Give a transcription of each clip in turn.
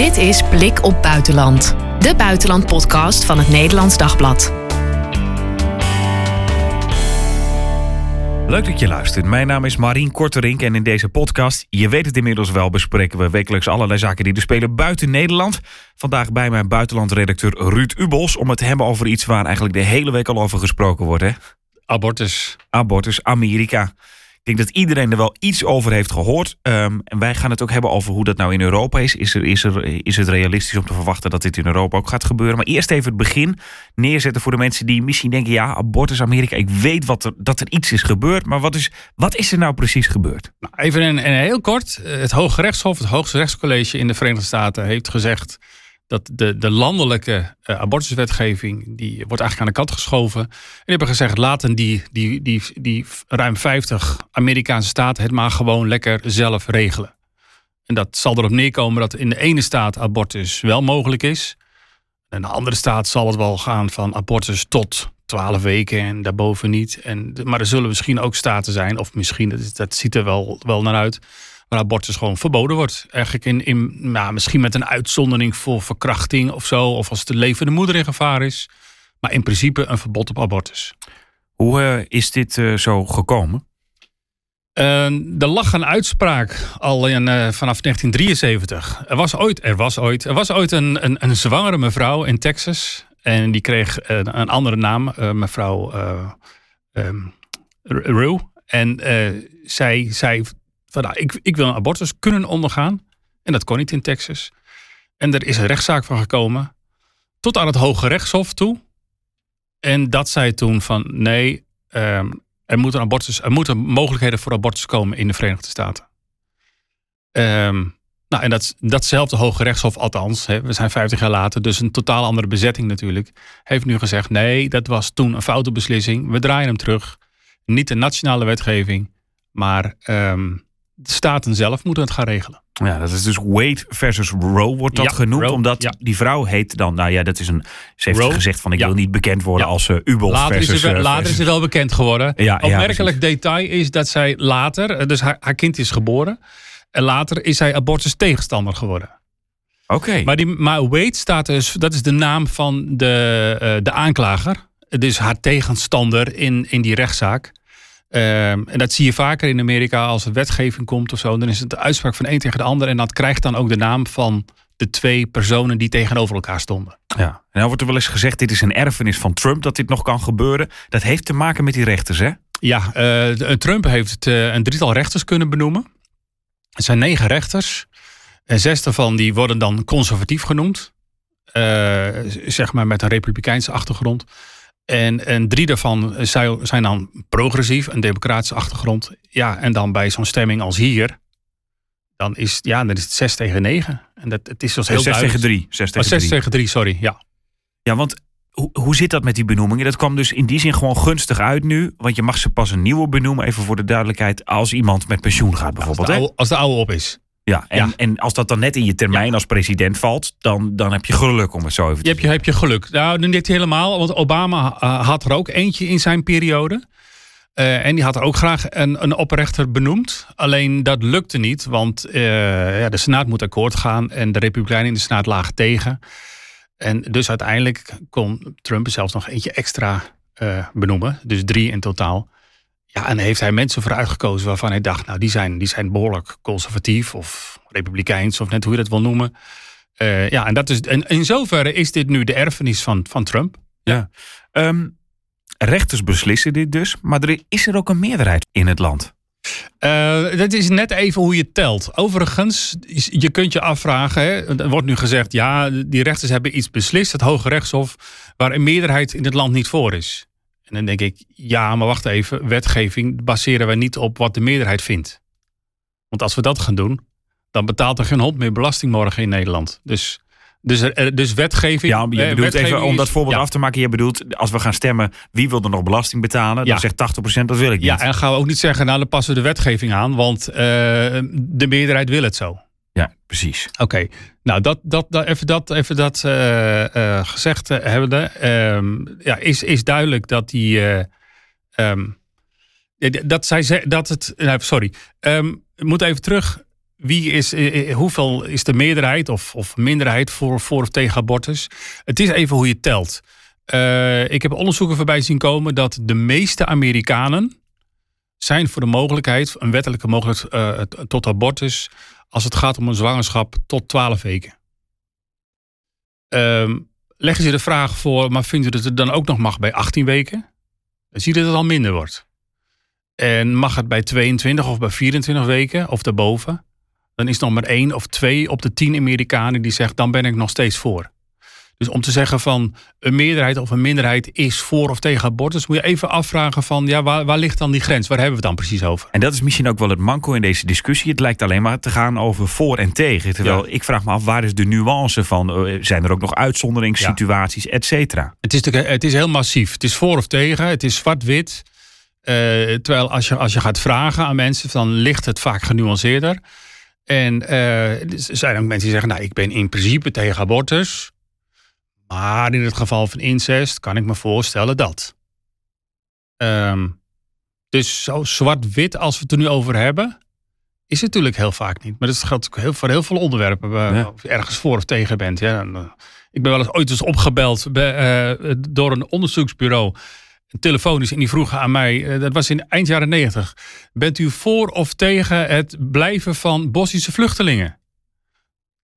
Dit is Blik op Buitenland, de buitenlandpodcast van het Nederlands Dagblad. Leuk dat je luistert. Mijn naam is Marien Korterink en in deze podcast, je weet het inmiddels wel, bespreken we wekelijks allerlei zaken die er spelen buiten Nederland. Vandaag bij mijn buitenlandredacteur Ruud Ubos om het te hebben over iets waar eigenlijk de hele week al over gesproken wordt. Hè? Abortus. Abortus, Amerika. Denk dat iedereen er wel iets over heeft gehoord. Ehm, en wij gaan het ook hebben over hoe dat nou in Europa is. Is, er, is, er, is het realistisch om te verwachten dat dit in Europa ook gaat gebeuren? Maar eerst even het begin neerzetten voor de mensen die misschien denken: ja, abortus Amerika. Ik weet wat er, dat er iets is gebeurd. Maar wat is, wat is er nou precies gebeurd? Nou, even in, in heel kort. Het Hoge Rechtshof, het Hoogste Rechtscollege in de Verenigde Staten, heeft gezegd dat de, de landelijke uh, abortuswetgeving, die wordt eigenlijk aan de kant geschoven. En die hebben gezegd, laten die, die, die, die ruim 50 Amerikaanse staten het maar gewoon lekker zelf regelen. En dat zal erop neerkomen dat in de ene staat abortus wel mogelijk is. En de andere staat zal het wel gaan van abortus tot 12 weken en daarboven niet. En, maar er zullen misschien ook staten zijn, of misschien, dat, dat ziet er wel, wel naar uit waar abortus gewoon verboden wordt. Eigenlijk in, in nou, misschien met een uitzondering voor verkrachting of zo, of als de levende moeder in gevaar is. Maar in principe een verbod op abortus. Hoe uh, is dit uh, zo gekomen? Uh, er lag een uitspraak al in, vanaf 1973. Er was ooit, er was ooit, er was ooit een, een, een zwangere mevrouw in Texas. En die kreeg een andere naam, mevrouw um, Rue. En zij, zij van nou, ik, ik wil een abortus kunnen ondergaan. En dat kon niet in Texas. En er is een rechtszaak van gekomen. Tot aan het Hoge Rechtshof toe. En dat zei toen van nee, um, er, moeten abortus, er moeten mogelijkheden voor abortus komen in de Verenigde Staten. Um, nou, en dat, datzelfde Hoge Rechtshof, althans, hè, we zijn 50 jaar later, dus een totaal andere bezetting natuurlijk, heeft nu gezegd: nee, dat was toen een foute beslissing. We draaien hem terug. Niet de nationale wetgeving, maar um, de staten zelf moeten het gaan regelen. Ja, dat is dus Wade versus Roe wordt dat genoemd. omdat die vrouw heet dan, nou ja, dat is een. Ze heeft gezegd van ik wil niet bekend worden als uh, Ubel later versus. Is wel, later is ze wel bekend geworden. Ja, Opmerkelijk detail is dat zij later, eh, dus haar, haar, kind is geboren. En later is zij abortus tegenstander geworden. Oké. Maar, die, maar Wade staat dus, dat is de naam van de, uh, de aanklager. Dus haar tegenstander in, in die rechtszaak. Um, en dat zie je vaker in Amerika als er wetgeving komt of zo. Dan is het de uitspraak van een tegen de ander. En dat krijgt dan ook de naam van de twee personen die tegenover elkaar stonden. Ja, en dan wordt er wel eens gezegd: dit is een erfenis van Trump dat dit nog kan gebeuren. Dat heeft te maken met die rechters, hè? Ja, uh, Trump heeft uh, een drietal rechters kunnen benoemen. Het zijn negen rechters. En zes daarvan die worden dan conservatief genoemd. Uh, zeg maar met een republikeinse achtergrond. En, en drie daarvan zijn dan progressief, een democratische achtergrond. Ja, en dan bij zo'n stemming als hier, dan is, ja, dan is het 6 tegen 9. En dat, het is zoals heel 6 tegen 3. 6 tegen, oh, 6 tegen 3, sorry, ja. Ja, want hoe, hoe zit dat met die benoemingen? Dat kwam dus in die zin gewoon gunstig uit nu. Want je mag ze pas een nieuwe benoemen, even voor de duidelijkheid, als iemand met pensioen gaat bijvoorbeeld. Als de oude, als de oude op is. Ja en, en als dat dan net in je termijn als president valt, dan, dan heb je geluk om het zo even te je heb je, heb je geluk. Nou, niet helemaal, want Obama uh, had er ook eentje in zijn periode. Uh, en die had er ook graag een, een oprechter benoemd. Alleen dat lukte niet, want uh, ja, de Senaat moet akkoord gaan en de Republikeinen in de Senaat lagen tegen. En dus uiteindelijk kon Trump zelfs nog eentje extra benoemen, dus drie in totaal. Ja, en heeft hij mensen voor uitgekozen waarvan hij dacht, nou, die zijn, die zijn behoorlijk conservatief of republikeins, of net hoe je dat wil noemen. Uh, ja, en dat is, en in zoverre is dit nu de erfenis van, van Trump. Ja. Um, rechters beslissen dit dus, maar er is er ook een meerderheid in het land. Uh, dat is net even hoe je telt. Overigens, je kunt je afvragen. Hè, er wordt nu gezegd, ja, die rechters hebben iets beslist, het Hoge Rechtshof, waar een meerderheid in het land niet voor is. En dan denk ik, ja, maar wacht even, wetgeving baseren we niet op wat de meerderheid vindt. Want als we dat gaan doen, dan betaalt er geen hond meer belasting morgen in Nederland. Dus, dus, er, dus wetgeving. Ja, je bedoelt even om dat voorbeeld af te maken. Je bedoelt, als we gaan stemmen, wie wil er nog belasting betalen? Dan zegt 80% dat wil ik niet. Ja, en gaan we ook niet zeggen, nou dan passen we de wetgeving aan, want uh, de meerderheid wil het zo. Precies. Oké, nou dat, dat, dat, even dat, even dat uh, gezegd hebbende, um, ja, is, is duidelijk dat die. Um, dat zij dat het. sorry. Um, moet even terug. wie is, eh, hoeveel is de meerderheid of, of minderheid voor, voor of tegen abortus? Het is even hoe je telt. ik heb onderzoeken voorbij zien komen dat de meeste Amerikanen zijn voor de mogelijkheid, een wettelijke mogelijkheid tot abortus, als het gaat om een zwangerschap tot 12 weken. Um, leggen ze de vraag voor, maar vinden ze dat het dan ook nog mag bij 18 weken? Dan zie je dat het al minder wordt. En mag het bij 22 of bij 24 weken of daarboven? Dan is nog maar één of twee op de tien Amerikanen die zegt, dan ben ik nog steeds voor. Dus om te zeggen van een meerderheid of een minderheid is voor of tegen abortus, moet je even afvragen van ja, waar, waar ligt dan die grens? Waar hebben we het dan precies over? En dat is misschien ook wel het manco in deze discussie. Het lijkt alleen maar te gaan over voor en tegen. Terwijl ik vraag me af, waar is de nuance van? Eh, zijn er ook nog uitzonderingssituaties, ja. et cetera? Het is, het is heel massief. Het is voor of tegen, het is zwart-wit. Uh, terwijl als je, als je gaat vragen aan mensen, dan ligt het vaak genuanceerder. En uh, er zijn ook mensen die zeggen, nou, ik ben in principe tegen abortus. Maar in het geval van incest kan ik me voorstellen dat. Um, dus zo zwart-wit als we het er nu over hebben, is het natuurlijk heel vaak niet. Maar dat geldt ook heel, voor heel veel onderwerpen. Waar Of je ergens voor of tegen bent. Ja. Eh, ik ben wel eens ooit eens opgebeld bij, uh, door een onderzoeksbureau. Telefonisch. En die vroegen aan mij, uh, dat was in eind jaren negentig. Bent u voor of tegen het blijven van Bosnische vluchtelingen?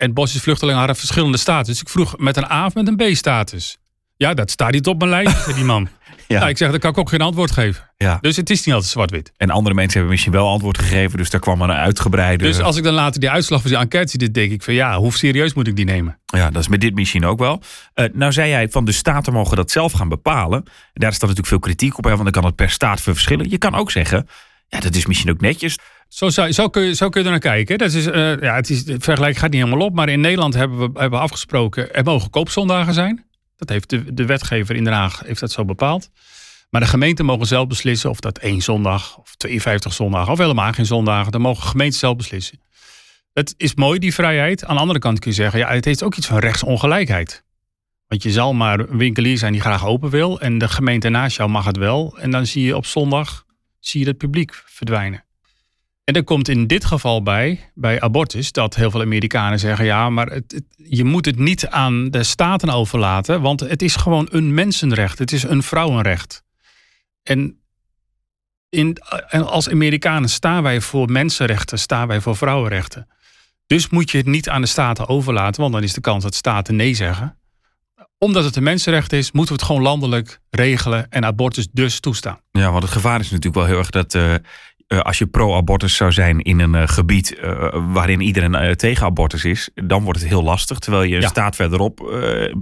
En Bosnische vluchtelingen hadden verschillende status. Dus ik vroeg met een A of met een B-status. Ja, dat staat niet op mijn lijst, zei die man. ja. Nou, ik zeg, dan kan ik ook geen antwoord geven. Ja. Dus het is niet altijd zwart-wit. En andere mensen hebben misschien wel antwoord gegeven, dus daar kwam een uitgebreide... Dus als ik dan later die uitslag van die enquête zie, denk ik van ja, hoe serieus moet ik die nemen? Ja, dat is met dit misschien ook wel. Uh, nou zei jij van de staten mogen dat zelf gaan bepalen. Daar staat natuurlijk veel kritiek op, hè, want dan kan het per staat verschillen. Je kan ook zeggen, dat is misschien ook netjes. Zo, kun, je, zo kun je er naar kijken. Dat is, uh, ja, het, is, het vergelijk gaat niet helemaal op. Maar in Nederland hebben we hebben afgesproken... er mogen koopzondagen zijn. Dat heeft de, de wetgever in Den Haag heeft dat zo bepaald. Maar de gemeenten mogen zelf beslissen of dat één zondag... of 52 zondagen of helemaal geen zondagen. Dan mogen gemeenten zelf beslissen. Het is mooi, die vrijheid. Aan de andere kant kun je zeggen... ja, het heeft ook iets van rechtsongelijkheid. Want je zal maar een winkelier zijn die graag open wil... en de gemeente naast jou mag het wel. En dan zie je op zondag zie je het publiek verdwijnen. En er komt in dit geval bij, bij abortus, dat heel veel Amerikanen zeggen: ja, maar je moet het niet aan de staten overlaten, want het is gewoon een mensenrecht, het is een vrouwenrecht. En, in, en als Amerikanen staan wij voor mensenrechten, staan wij voor vrouwenrechten. Dus moet je het niet aan de staten overlaten, want dan is de kans dat staten nee zeggen. Omdat het een mensenrecht is, moeten we het gewoon landelijk regelen en abortus dus toestaan. Ja, want het gevaar is natuurlijk wel heel erg dat uh, eh, als je pro-abortus zou zijn in een uh, gebied uh, waarin iedereen tegen abortus is, dan wordt het heel lastig. Terwijl je een staat verderop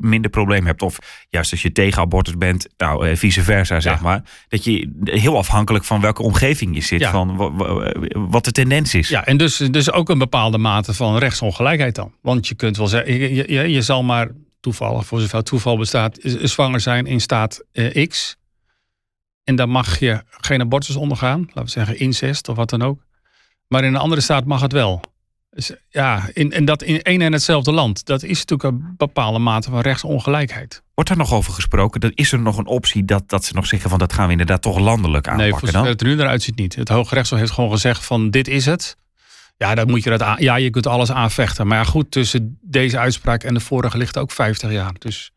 minder probleem hebt. Of juist als je tegen abortus bent, nou vice versa zeg maar. Dat je heel afhankelijk van welke omgeving je zit, van wat de tendens is. Ja, en dus, dus ook een bepaalde mate van rechtsongelijkheid dan. Want je kunt wel zeggen, je, je, je zal maar toevallig, voor zover toeval bestaat, zwanger zijn in staat X. En dan mag je geen abortus ondergaan. Laten we zeggen incest of wat dan ook. Maar in een andere staat mag het wel. Dus ja, in, en dat in één en hetzelfde land. Dat is natuurlijk een bepaalde mate van rechtsongelijkheid. Wordt er nog over gesproken? Dat is er nog een optie dat, dat ze nog zeggen van dat gaan we inderdaad toch landelijk aanpakken? Nee, voor het er nu eruit ziet niet. Het Hoge Rechtshof heeft gewoon gezegd van dit is het. Ja, dan moet je dat aan, ja, je kunt alles aanvechten. Maar ja, goed, tussen deze uitspraak en de vorige ligt ook 50 jaar. Dus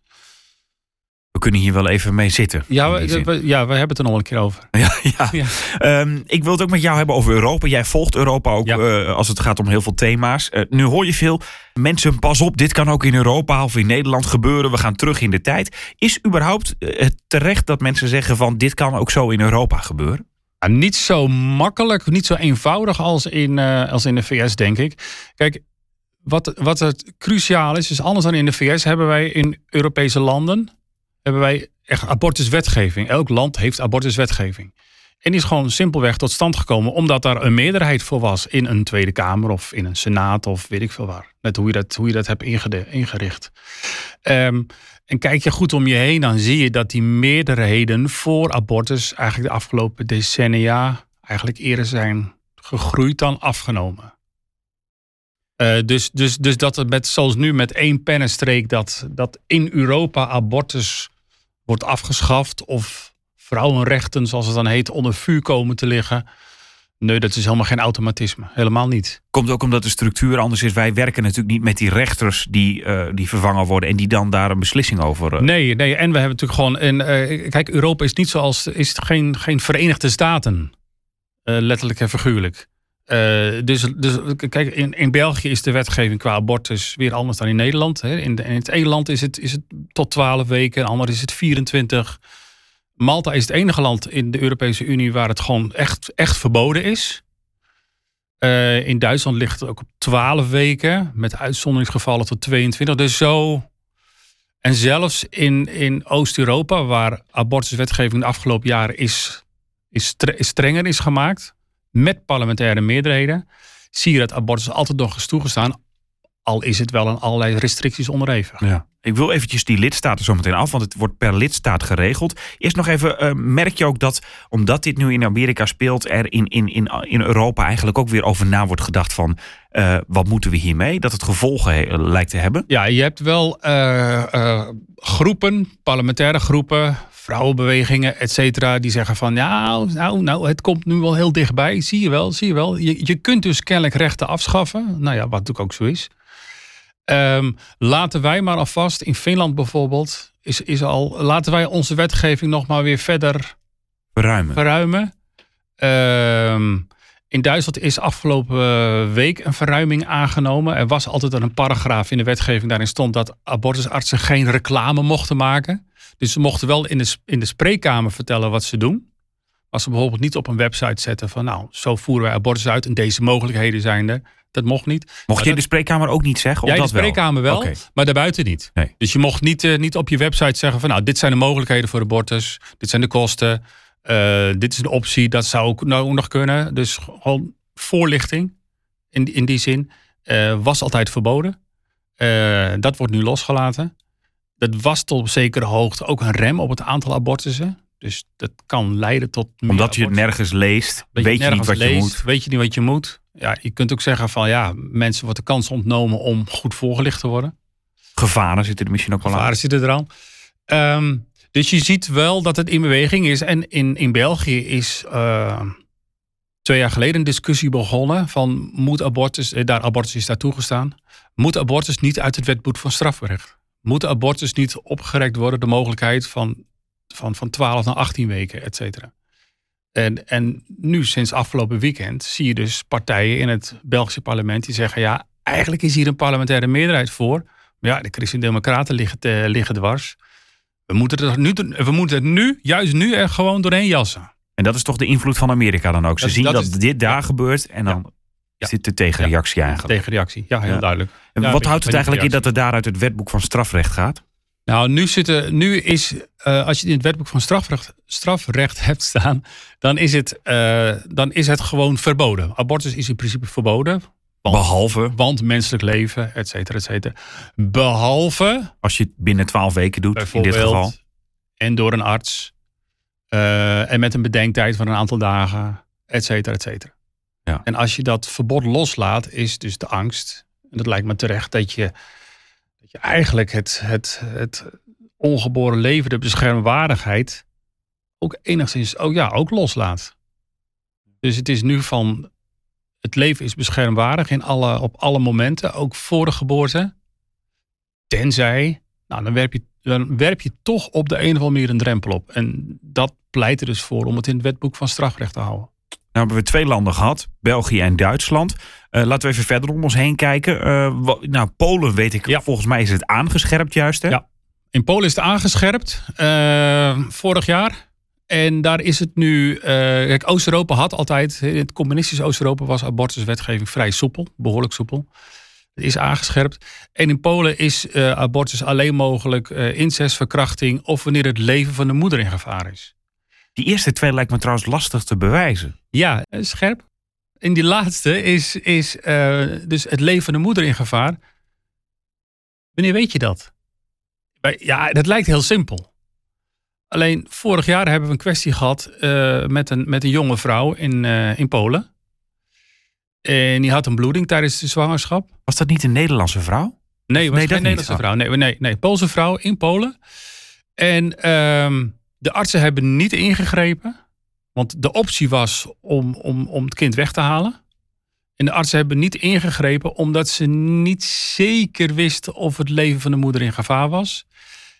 we kunnen hier wel even mee zitten. Ja, we, ja, we hebben het er nog een keer over. Ja, ja. ja. Ehm, ik wil het ook met jou hebben over Europa. Jij volgt Europa ook uh, als het gaat om heel veel thema's. Uh, nu hoor je veel mensen, pas op, dit kan ook in Europa of in Nederland gebeuren. We gaan terug in de tijd. Is überhaupt uh, het terecht dat mensen zeggen van dit kan ook zo in Europa gebeuren? Niet zo makkelijk, niet zo eenvoudig als in, als in de VS, denk ik. Kijk, wat, wat het cruciaal is, is anders dan in de VS hebben wij in Europese landen hebben wij echt abortuswetgeving. Elk land heeft abortuswetgeving. En die is gewoon simpelweg tot stand gekomen omdat daar een meerderheid voor was in een Tweede Kamer of in een Senaat of weet ik veel waar. Net hoe je dat, hoe je dat hebt ingericht. Ehm, en kijk je goed om je heen, dan zie je dat die meerderheden voor abortus eigenlijk de afgelopen decennia eigenlijk eerder zijn gegroeid dan afgenomen. Uh, dus, dus, dus dat het met, zoals nu met één pennenstreek dat, dat in Europa abortus wordt afgeschaft of vrouwenrechten, zoals het dan heet, onder vuur komen te liggen. Nee, dat is helemaal geen automatisme. Helemaal niet. Komt ook omdat de structuur anders is. Wij werken natuurlijk niet met die rechters die, uh, die vervangen worden en die dan daar een beslissing over. Uh... Nee, nee, en we hebben natuurlijk gewoon. En, uh, kijk, Europa is niet zoals. is het geen, geen Verenigde Staten. letterlijk en figuurlijk. dus, dus kijk, in, in België is de wetgeving qua abortus weer anders dan in Nederland. Hè. In, de, in het ene land is het, is het tot 12 weken, in het andere is het 24. Malta is het enige land in de Europese Unie waar het gewoon echt, echt verboden is. Uh, in Duitsland ligt het ook op 12 weken, met uitzonderingsgevallen tot 22. Dus zo. En zelfs in, in Oost-Europa, waar abortuswetgeving de afgelopen jaren is, is, strenger is gemaakt, met parlementaire meerderheden, zie je dat abortus altijd nog is toegestaan, al is het wel aan allerlei restricties onderhevig. Ja. Ik wil eventjes die lidstaten zo meteen af, want het wordt per lidstaat geregeld. Eerst nog even, uh, merk je ook dat, omdat dit nu in Amerika speelt, er in, in, in, in Europa eigenlijk ook weer over na wordt gedacht van, uh, wat moeten we hiermee? Dat het gevolgen lijkt te hebben? Ja, je hebt wel groepen, parlementaire groepen, vrouwenbewegingen, et cetera, die zeggen van, ja, nou, nou, het komt nu wel heel dichtbij. Zie je wel, zie je wel. Je, je kunt dus kennelijk rechten afschaffen. Nou ja, wat natuurlijk ook zo is. Um, laten wij maar alvast, in Finland bijvoorbeeld, is, is al, laten wij onze wetgeving nog maar weer verder verruimen. verruimen. Um, in Duitsland is afgelopen week een verruiming aangenomen. Er was altijd een paragraaf in de wetgeving. Daarin stond dat abortusartsen geen reclame mochten maken. Dus ze mochten wel in de, in de spreekkamer vertellen wat ze doen. Als ze bijvoorbeeld niet op een website zetten van nou, zo voeren wij abortus uit en deze mogelijkheden zijn er. Dat mocht niet. Mocht je in de spreekkamer ook niet zeggen? Ja, in de spreekkamer wel, wel maar daarbuiten niet. Nee. Dus je mocht niet, uh, niet op je website zeggen van nou, dit zijn de mogelijkheden voor abortus. Dit zijn de kosten. Uh, dit is een optie. Dat zou ook nou nog kunnen. Dus gewoon voorlichting in, in die zin. Uh, was altijd verboden. dat wordt nu losgelaten. Dat was tot op zekere hoogte ook een rem op het aantal abortussen. Dus dat kan leiden tot. Omdat je het nergens leest, weet je, niet wat je moet. Weet je niet wat je moet ja, je kunt ook zeggen van ja, mensen wordt de kans ontnomen om goed voorgelicht te worden. Gevaren zitten er misschien ook wel Gevaren aan. zitten er aan. Um, dus je ziet wel dat het in beweging is. En in, in België is uh, twee jaar geleden een discussie begonnen van moet abortus, eh, daar abortus is daar toegestaan, moet abortus niet uit het wetboek van strafrecht? Moet abortus niet opgerekt worden de mogelijkheid van, van, van 12 naar 18 weken, et cetera? En, en nu, sinds afgelopen weekend, zie je dus partijen in het Belgische parlement die zeggen: ja, eigenlijk is hier een parlementaire meerderheid voor. Maar ja, de Christen-Democraten liggen, te, liggen dwars. We moeten, het nu, we moeten het nu, juist nu, er gewoon doorheen jassen. En dat is toch de invloed van Amerika dan ook? Ze zien dat, dit daar gebeurt en dan ja. zit de tegenreactie ja, eigenlijk. Tegenreactie, ja, heel duidelijk. En wat houdt het eigenlijk in dat het daar uit het wetboek van strafrecht gaat? Nou, nu, zitten, nu is, uh, als je in het wetboek van strafrecht, strafrecht hebt staan, dan is, het, uh, dan is het gewoon verboden. Abortus is in principe verboden. Want, Behalve? Want menselijk leven, et cetera, et cetera. Behalve... Als je het binnen twaalf weken doet, in dit geval. En door een arts. Uh, en met een bedenktijd van een aantal dagen, et cetera, et cetera. Ja. En als je dat verbod loslaat, is dus de angst, en dat lijkt me terecht, dat je eigenlijk het, het, het ongeboren leven, de beschermwaardigheid, ook enigszins oh ja, ook loslaat. Dus het is nu van het leven is beschermwaardig in alle, op alle momenten, ook voor de geboorte. Tenzij, nou, dan, werp je, dan werp je toch op de een of andere manier een drempel op. En dat pleit er dus voor om het in het wetboek van strafrecht te houden. Nou hebben we twee landen gehad, België en Duitsland. Uh, laten we even verder om ons heen kijken. Uh, nou, Polen weet ik, ja. volgens mij is het aangescherpt juist hè? Ja, in Polen is het aangescherpt uh, vorig jaar. En daar is het nu, kijk Oost-Europa had altijd, in het communistisch Oost-Europa was abortuswetgeving vrij soepel, behoorlijk soepel. Het is aangescherpt. En in Polen is abortus alleen mogelijk incestverkrachting of wanneer het leven van de moeder in gevaar is. Die eerste twee lijkt me trouwens lastig te bewijzen. Ja, scherp. En die laatste is, is uh, dus het leven van de moeder in gevaar. Wanneer weet je dat? Ja, dat lijkt heel simpel. Alleen vorig jaar hebben we een kwestie gehad uh, met, een, met een jonge vrouw in, uh, in Polen. En die had een bloeding tijdens de zwangerschap. Was dat niet een Nederlandse vrouw? Nee, was nee, geen Nederlandse niet. vrouw. Nee, nee, nee, Poolse vrouw in Polen. En... Uh, de artsen hebben niet ingegrepen. Want de optie was om, om, om het kind weg te halen. En de artsen hebben niet ingegrepen omdat ze niet zeker wisten of het leven van de moeder in gevaar was.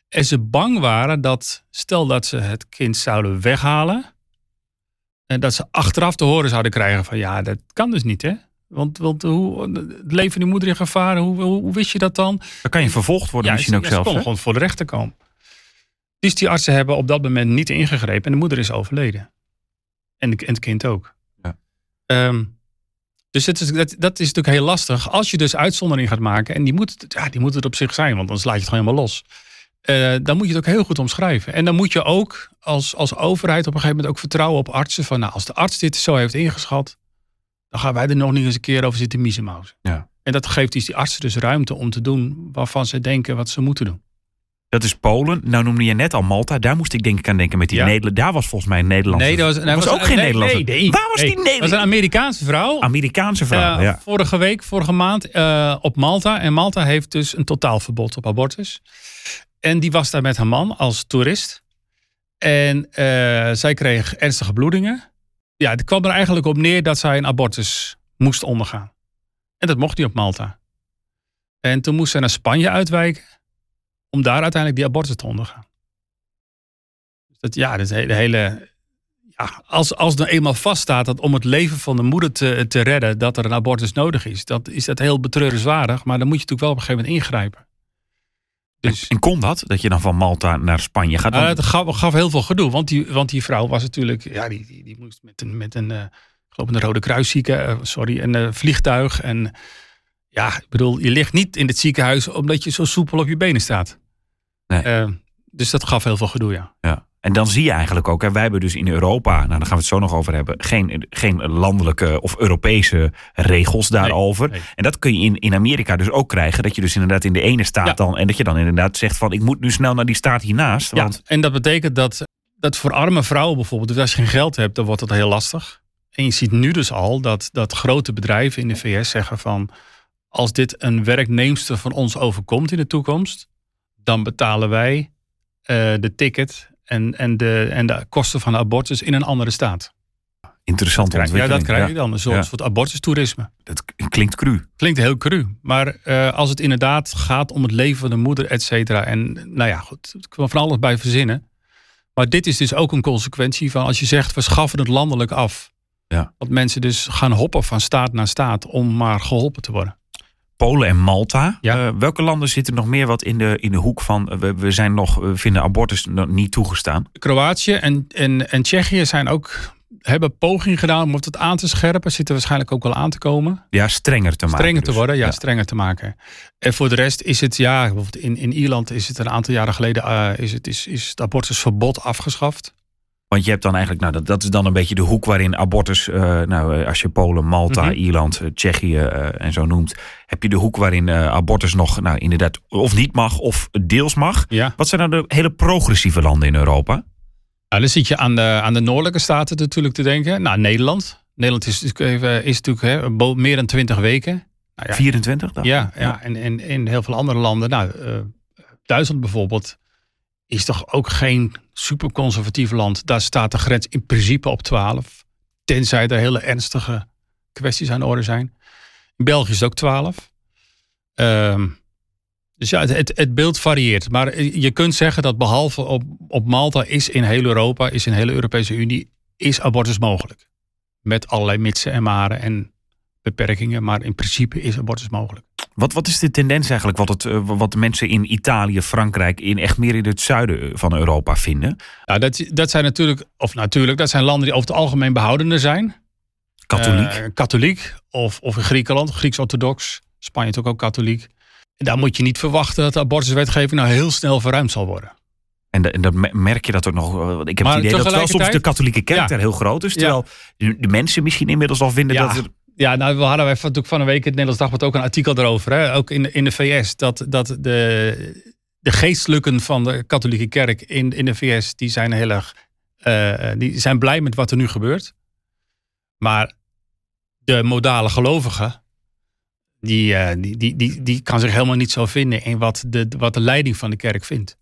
En ze bang waren dat, stel dat ze het kind zouden weghalen, en dat ze achteraf te horen zouden krijgen van ja, dat kan dus niet hè. Want, want hoe, het leven van die moeder in gevaar, hoe, hoe, hoe wist je dat dan? Dan kan je vervolgd worden Ja, misschien ook ja, zelfs. Ze hè? konden gewoon voor de rechter komen. Dus die artsen hebben op dat moment niet ingegrepen en de moeder is overleden. En, de, en het kind ook. Ja. Ehm, dus het is, dat, dat is natuurlijk heel lastig. Als je dus uitzondering gaat maken, en die moet, het- ja, die moet het op zich zijn, want anders laat je het gewoon helemaal los. Eh, dan moet je het ook heel goed omschrijven. En dan moet je ook als, als overheid op een gegeven moment ook vertrouwen op artsen. Van nou, als de arts dit zo heeft ingeschat, dan gaan wij er nog niet eens een keer over zitten miezenmauzen. Ja. En dat geeft dus die artsen dus ruimte om te doen waarvan ze denken wat ze moeten doen. Dat is Polen. Nou noemde je net al Malta. Daar moest ik denk ik aan denken met die Ja. Nederland. Daar was volgens mij een Nederlandse. Nee, dat was, was ook geen nee, nee, Waar was die Dat was een? Amerikaanse vrouw. Amerikaanse vrouw. Ja. Vorige week, vorige maand eh, op Malta. En Malta heeft dus een totaalverbod op abortus. En die was daar met haar man als toerist. En eh, zij kreeg ernstige bloedingen. Ja, het kwam er eigenlijk op neer dat zij een abortus moest ondergaan. En dat mocht niet op Malta. En toen moest zij naar Spanje uitwijken. Om daar uiteindelijk die abortus te ondergaan. Dus dat, ja, dat hele, hele ja, als, als er eenmaal vaststaat dat om het leven van de moeder te, te redden, dat er een abortus nodig is, dat is dat heel betreurenswaardig. Maar dan moet je natuurlijk wel op een gegeven moment ingrijpen. Dus En kon dat? Dat je dan van Malta naar Spanje gaat? nou, Want- het gaf, gaf heel veel gedoe, want die, want die vrouw was natuurlijk, ja, die, die, die moest met een, met een, eh, ik geloof een Rode Kruiszieken, eh, sorry, een eh, vliegtuig. En ja, ik bedoel, je ligt niet in het ziekenhuis omdat je zo soepel op je benen staat. Nee. Eh, dus dat gaf heel veel gedoe, ja. Ja. En dan zie je eigenlijk ook, hè, wij hebben dus in Europa, nou daar gaan we het zo nog over hebben, geen, geen landelijke of Europese regels daarover. nee. En dat kun je in, in Amerika dus ook krijgen, dat je dus inderdaad in de ene staat Ja. dan, en dat je dan inderdaad zegt van ik moet nu snel naar die staat hiernaast. Ja, Want en dat betekent dat, dat voor arme vrouwen bijvoorbeeld, dus als je geen geld hebt, dan wordt dat heel lastig. En je ziet nu dus al dat, dat grote bedrijven in de VS zeggen van, als dit een werknemster van ons overkomt in de toekomst, dan betalen wij eh, de ticket en, en, de, en de kosten van de abortus in een andere staat. interessante Ja, dat krijg je dan, een soort, Ja. soort abortustoerisme. Dat klinkt cru. Klinkt heel cru, maar eh, als het inderdaad gaat om het leven van de moeder, et cetera. En nou ja, goed, ik kan van alles bij verzinnen. Maar dit is dus ook een consequentie van als je zegt we schaffen het landelijk af. Ja. Dat mensen dus gaan hoppen van staat naar staat om maar geholpen te worden. Polen en Malta. Ja. Eh, welke landen zitten nog meer wat in de, in de hoek van eh, we, we zijn nog, we vinden abortus nog niet toegestaan? Kroatië en, en, en Tsjechië zijn ook, hebben poging gedaan om het aan te scherpen. Zitten waarschijnlijk ook wel aan te komen. Ja, strenger te maken. strenger te dus. worden, ja, strenger te maken. En voor de rest is het, ja, bijvoorbeeld in, in Ierland is het een aantal jaren geleden, eh, is, het, is, is het abortusverbod afgeschaft. Want je hebt dan eigenlijk, nou dat, dat is dan een beetje de hoek waarin abortus, eh, nou eh, als je Polen, Malta, Mhm. Ierland, eh, Tsjechië en zo noemt, heb je de hoek waarin abortus nog, nou inderdaad, of niet mag of deels mag. Ja. Wat zijn nou de hele progressieve landen in Europa? Nou, dan zit je aan de, aan de noordelijke staten natuurlijk te denken. Nou, Nederland. Nederland is, is natuurlijk hè, meer dan 20 weken. Nou, ja, 24 dan? ja, ja. En, en in heel veel andere landen. Nou, Duitsland bijvoorbeeld is toch ook geen superconservatief land. Daar staat de grens in principe op 12. Tenzij er hele ernstige kwesties aan de orde zijn. In België is het ook 12. Ehm, dus ja, het, het, beeld varieert. Maar je kunt zeggen dat behalve op, op Malta is in heel Europa, is in de hele Europese Unie, is abortus mogelijk. Met allerlei mitsen en maren en beperkingen. Maar in principe is abortus mogelijk. Wat, wat is de tendens eigenlijk wat, het, eh, wat de mensen in Italië, Frankrijk, in echt meer in het zuiden van Europa vinden? Nou, dat, dat zijn natuurlijk, of natuurlijk, dat zijn landen die over het algemeen behoudender zijn. Katholiek. Eh, katholiek. Of, of in Griekenland, Grieks-orthodox. Spanje is ook, ook katholiek. En daar moet je niet verwachten dat de abortuswetgeving nou heel snel verruimd zal worden. En, de- en dat me- merk je dat ook nog. eh, Ik heb Maar het idee dat wel soms de katholieke kerk Ja. daar heel groot is. Terwijl de, de mensen misschien inmiddels al vinden Ja. dat er. Ja, nou, we hadden wij natuurlijk van een week in het Nederlands Dagblad ook een artikel erover. Hè? Ook in, de- in de VS. Dat, dat de, de geestelijken van de katholieke kerk in, in de VS, die zijn heel erg, eh, die zijn blij met wat er nu gebeurt. Maar de modale gelovige, die, eh, die, die, die, die kan zich helemaal niet zo vinden in wat de, wat de leiding van de kerk vindt.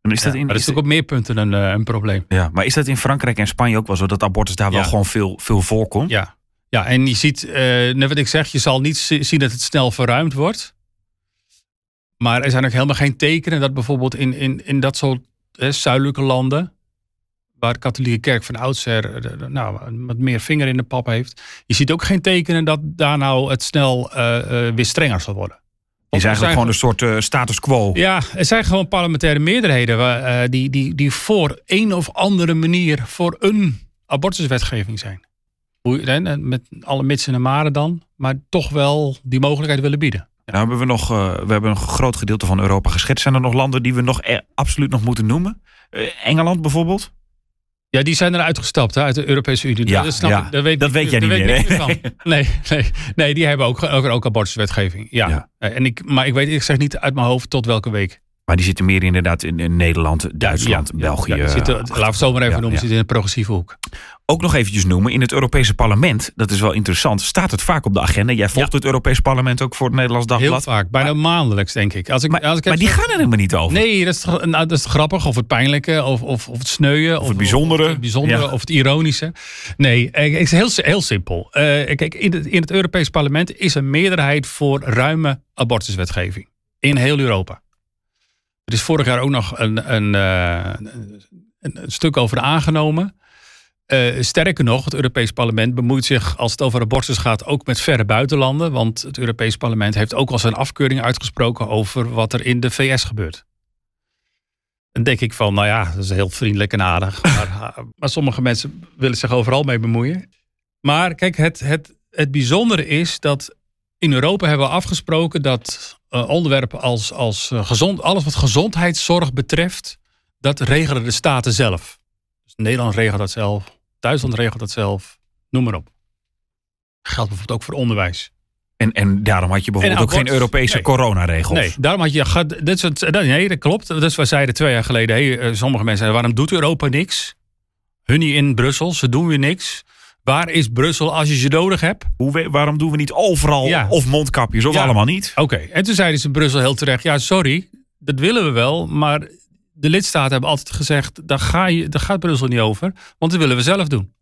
En is dat Ja, in, maar dat is is ook op meer punten een, eh, een probleem. ja, maar is dat in Frankrijk en Spanje ook wel zo dat abortus daar wel gewoon veel, veel voorkomt? Ja, ja en je ziet, eh, net wat ik zeg, je zal niet zi- zien dat het snel verruimd wordt. Maar er zijn ook helemaal geen tekenen dat bijvoorbeeld in, in, in dat soort eh, zuidelijke landen, waar de katholieke kerk van oudsher eh, de- de- nou, wat meer vinger in de pap heeft, je ziet ook geen tekenen dat daar nou het snel eh, weer strenger zal worden. Het is eigenlijk zijn gewoon een soort status quo. ja, er zijn gewoon parlementaire meerderheden die, die, die voor een of andere manier voor een abortuswetgeving zijn. Met alle mitsen en maren dan, maar toch wel die mogelijkheid willen bieden. Nou hebben we nog, eh, we hebben een groot gedeelte van Europa geschetst. Zijn er nog landen die we nog e- absoluut nog moeten noemen? Eh, Engeland bijvoorbeeld? Ja, die zijn eruit gestapt hè, uit de Europese Unie. Ja, dat, snap ja. ik. dat weet, Dat ik- weet jij niet weet meer. Nee, nee, nee, die hebben ook, ook, ook abortuswetgeving. Ja. Ja. Eh, En ik, maar ik weet, ik zeg niet uit mijn hoofd tot welke week. Maar die zitten meer inderdaad in, in Nederland, Duitsland, Ja, België. ja, zitten, laten we het zo maar even noemen, zitten in een progressieve hoek. Ook nog eventjes noemen, in het Europese parlement, dat is wel interessant, staat het vaak op de agenda. Jij volgt het Europese parlement ook voor het Nederlands Heel Dagblad. vaak, bijna maandelijks denk ik. Als ik, Maar, als ik maar die gaan er helemaal niet over. Nee, dat is, nou, dat is grappig. Of het pijnlijke, of, of, of het sneuien. Of, het bijzondere. Of het, bijzondere, of het ironische. Nee, het is heel, heel simpel. Eh, kijk, in het, in het Europees parlement is een meerderheid voor ruime abortuswetgeving. In heel Europa. Er is vorig jaar ook nog een, een, eh, een, een stuk over aangenomen. Eh, sterker nog, het Europees Parlement bemoeit zich als het over abortus gaat ook met verre buitenlanden. Want het Europees Parlement heeft ook al zijn afkeuring uitgesproken over wat er in de VS gebeurt. Dan denk ik van, nou ja, dat is heel vriendelijk en aardig. Maar, maar sommige mensen willen zich overal mee bemoeien. Maar kijk, het, het, het bijzondere is dat in Europa hebben we afgesproken dat eh, onderwerpen als, als eh, gezond, alles wat gezondheidszorg betreft, dat regelen de staten zelf. Dus Nederland regelt dat zelf, Duitsland regelt dat zelf, noem maar op. Geldt bijvoorbeeld ook voor onderwijs. En, en daarom had je bijvoorbeeld ook geen? Europese Nee. coronaregels. Nee, daarom had je. Dit is het, nee, dat klopt. Dat is wat zeiden twee jaar geleden. Hey, eh, sommige mensen zeiden: waarom doet Europa niks? Hun niet in Brussel, ze doen weer niks. Waar is Brussel als je ze nodig hebt? Hoe waarom doen we niet overal Ja. of mondkapjes of Ja. allemaal niet? Oké, en toen zeiden ze in Brussel heel terecht: ja, sorry, dat willen we wel, maar de lidstaten hebben altijd gezegd: daar, ga je, daar gaat Brussel niet over, want dat willen we zelf doen.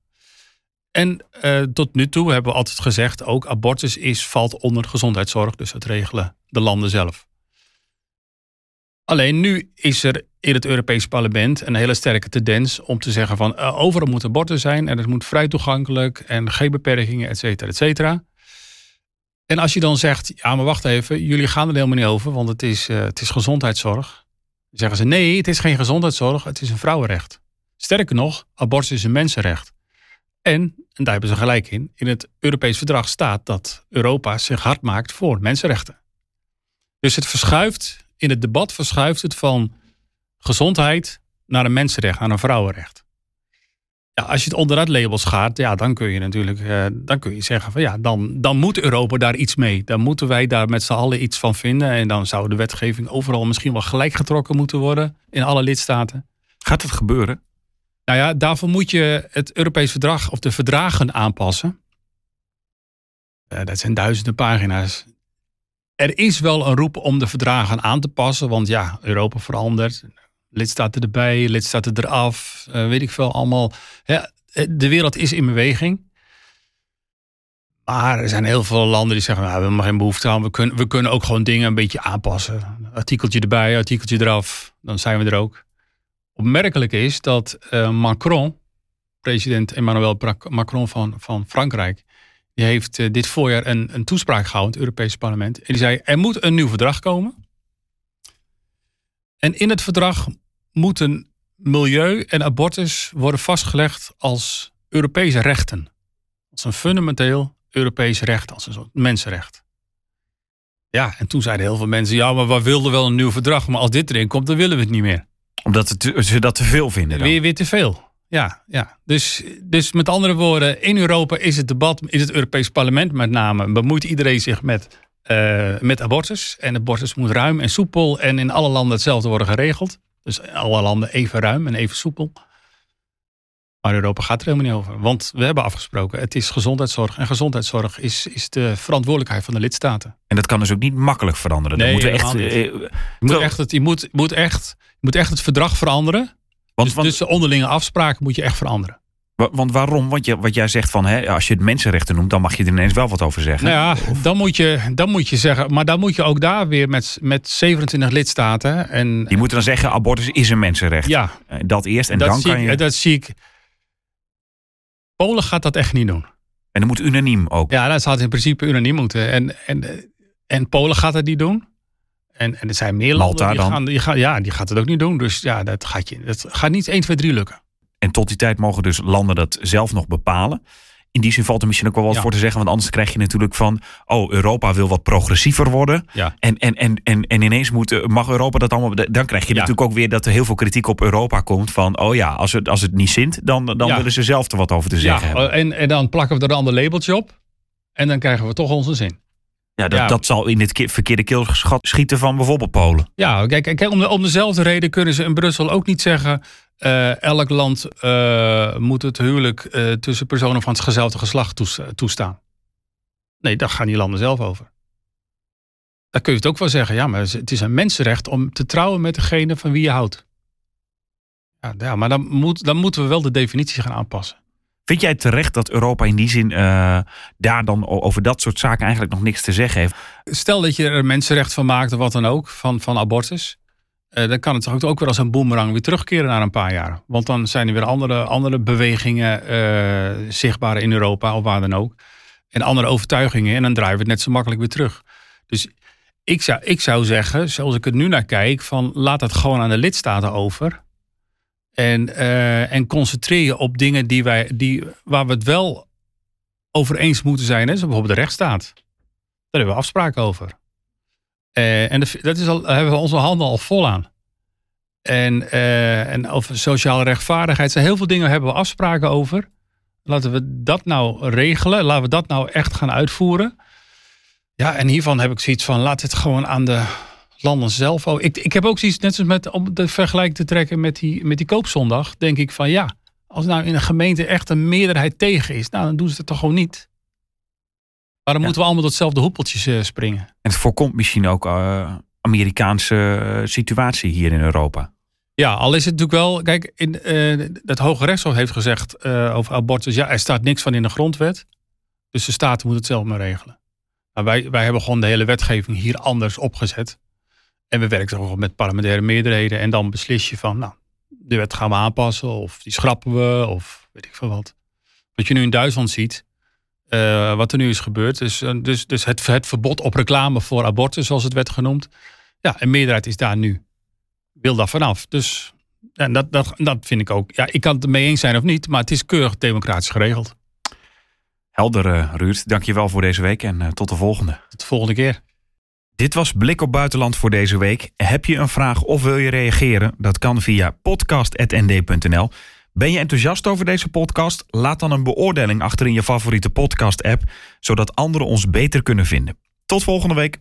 En eh, tot nu toe hebben we altijd gezegd: ook abortus is, valt onder gezondheidszorg, dus dat regelen de landen zelf. Alleen nu is er in het Europees Parlement een hele sterke tendens om te zeggen van eh, overal moet abortus zijn en het moet vrij toegankelijk en geen beperkingen, et cetera, et cetera. En als je dan zegt, ja maar wacht even, jullie gaan er helemaal niet over, want het is, eh, het is gezondheidszorg. Zeggen ze nee, het is geen gezondheidszorg, het is een vrouwenrecht. Sterker nog, abortus is een mensenrecht. En, en daar hebben ze gelijk in, in het Europees verdrag staat dat Europa zich hard maakt voor mensenrechten. Dus het verschuift, in het debat verschuift het van gezondheid naar een mensenrecht, naar een vrouwenrecht. Ja, als je het onder dat label schaart, ja, dan kun je natuurlijk eh, dan kun je zeggen van ja, dan, dan moet Europa daar iets mee. Dan moeten wij daar met z'n allen iets van vinden. En dan zou de wetgeving overal misschien wel gelijk getrokken moeten worden in alle lidstaten. Gaat het gebeuren? Nou ja, daarvoor moet je het Europees verdrag of de verdragen aanpassen. Eh, dat zijn duizenden pagina's. Er is wel een roep om de verdragen aan te passen, want ja, Europa verandert. Lidstaten erbij, lidstaten eraf, eh, weet ik veel allemaal. Ja, eh, de wereld is in beweging. Maar er zijn heel veel landen die zeggen, nou, we hebben maar geen behoefte aan. We kunnen, we kunnen ook gewoon dingen een beetje aanpassen. Artikeltje erbij, artikeltje eraf, dan zijn we er ook opmerkelijk is dat eh, Macron, president Emmanuel Macron van, van Frankrijk, die heeft dit voorjaar een, een toespraak gehouden in het Europese parlement. En die zei, er moet een nieuw verdrag komen. En in het verdrag moeten milieu en abortus worden vastgelegd als Europese rechten. Als een fundamenteel Europees recht, als een soort mensenrecht. Ja, en toen zeiden heel veel mensen, ja, maar we wilden wel een nieuw verdrag, maar als dit erin komt, dan willen we het niet meer. Omdat het, ze dat te veel vinden dan. Weer, weer te veel. Ja, ja. Dus, dus met andere woorden, in Europa is het debat, is het Europees Parlement met name, bemoeit iedereen zich met, eh, met abortus. En abortus moet ruim en soepel en in alle landen hetzelfde worden geregeld. Dus in alle landen even ruim en even soepel. Maar Europa gaat er helemaal niet over. Want we hebben afgesproken, het is gezondheidszorg. En gezondheidszorg is, is de verantwoordelijkheid van de lidstaten. En dat kan dus ook niet makkelijk veranderen. Nee, moeten we echt, helemaal eh, Je moet echt het, je moet, moet echt, je moet echt het verdrag veranderen. want, dus, want, dus de onderlinge afspraken moet je echt veranderen. Wa- want waarom? Want je, wat jij zegt van, hè, als je het mensenrechten noemt, dan mag je er ineens wel wat over zeggen. Nou ja, dan moet, je, dan moet je zeggen, maar dan moet je ook daar weer met, met 27 lidstaten. En Die moeten dan zeggen, abortus is een mensenrecht. ja, Eh, Dat eerst en dat, dan kan ik, je... dat zie ik. Polen gaat dat echt niet doen. En dan moet unaniem ook. Ja, dat zou in principe unaniem moeten. En, en, en Polen gaat het niet doen. En, en er zijn meer Malta landen die dan? gaan, die gaan, ja, die gaat het ook niet doen. Dus ja, dat gaat, je, dat gaat niet 1, 2, 3 lukken. En tot die tijd mogen dus landen dat zelf nog bepalen. In die zin valt er misschien ook wel wat Ja. voor te zeggen. Want anders krijg je natuurlijk van... oh, Europa wil wat progressiever worden. Ja. En, en, en, en, en ineens moet, eh, mag Europa dat allemaal... Dan krijg je Ja. natuurlijk ook weer dat er heel veel kritiek op Europa komt. Van, oh ja, als het, als het niet zint... dan, dan willen ze zelf er wat over te zeggen Ja, hebben. en, en dan plakken we er een ander labeltje op. En dan krijgen we toch onze zin. Ja, dat, ja. dat zal in het verkeerde keelschat schieten van bijvoorbeeld Polen. Ja, kijk, kijk om, de, om dezelfde reden kunnen ze in Brussel ook niet zeggen... eh, elk land eh, moet het huwelijk eh, tussen personen van hetzelfde geslacht toes- toestaan. Nee, daar gaan die landen zelf over. Daar kun je het ook wel zeggen. Ja, maar het is een mensenrecht om te trouwen met degene van wie je houdt. Ja, ja maar dan, moet, dan moeten we wel de definitie gaan aanpassen. Vind jij terecht dat Europa in die zin daar dan over dat soort zaken eigenlijk nog niks te zeggen heeft? Stel dat je er een mensenrecht van maakt of wat dan ook, van, van abortus. Eh, dan kan het toch ook, weer als een boemerang weer terugkeren na een paar jaar. Want dan zijn er weer andere, andere bewegingen eh, zichtbaar in Europa of waar dan ook. En andere overtuigingen. En dan draaien we het net zo makkelijk weer terug. Dus ik zou, ik zou zeggen, zoals ik het nu naar kijk, van laat het gewoon aan de lidstaten over. En, eh, en concentreer je op dingen die wij, die, waar we het wel over eens moeten zijn. Hè? Bijvoorbeeld de rechtsstaat. Daar hebben we afspraken over. Eh, en dat is al, daar hebben we onze handen al vol aan. En, eh, en over sociale rechtvaardigheid. Zijn heel veel dingen hebben we afspraken over. Laten we dat nou regelen. Laten we dat nou echt gaan uitvoeren. Ja, en hiervan heb ik zoiets van, laat het gewoon aan de landen zelf. over. Ik, ik heb ook zoiets, net zoals met, om de vergelijking te trekken met die, met die koopzondag. Denk ik van, ja, als nou in een gemeente echt een meerderheid tegen is. Nou, dan doen ze het toch gewoon niet. Maar dan Ja. moeten we allemaal tot hetzelfde hoepeltjes eh, springen. En het voorkomt misschien ook eh, Amerikaanse eh, situatie hier in Europa. Ja, al is het natuurlijk wel. Kijk, in, het Hoge Rechtshof heeft gezegd over abortus. Ja, er staat niks van in de grondwet. Dus de staten moeten het zelf maar regelen. Maar wij, wij hebben gewoon de hele wetgeving hier anders opgezet. En we werken gewoon met parlementaire meerderheden. En dan beslis je van, nou, de wet gaan we aanpassen. Of die schrappen we. Of weet ik veel wat. Wat je nu in Duitsland ziet. Eh, wat er nu is gebeurd. Dus, eh, dus, dus het, het verbod op reclame voor abortus, zoals het werd genoemd. Ja, een meerderheid is daar nu wil daar vanaf. Dus en dat, dat, dat vind ik ook. Ja, ik kan het ermee eens zijn of niet, maar het is keurig democratisch geregeld. Helder, eh Ruud. Dank je wel voor deze week en tot de volgende. Tot de volgende keer. Dit was Blik op Buitenland voor deze week. Heb je een vraag of wil je reageren? Dat kan via podcast.nd.nl. Ben je enthousiast over deze podcast? Laat dan een beoordeling achter in je favoriete podcast-app, zodat anderen ons beter kunnen vinden. Tot volgende week.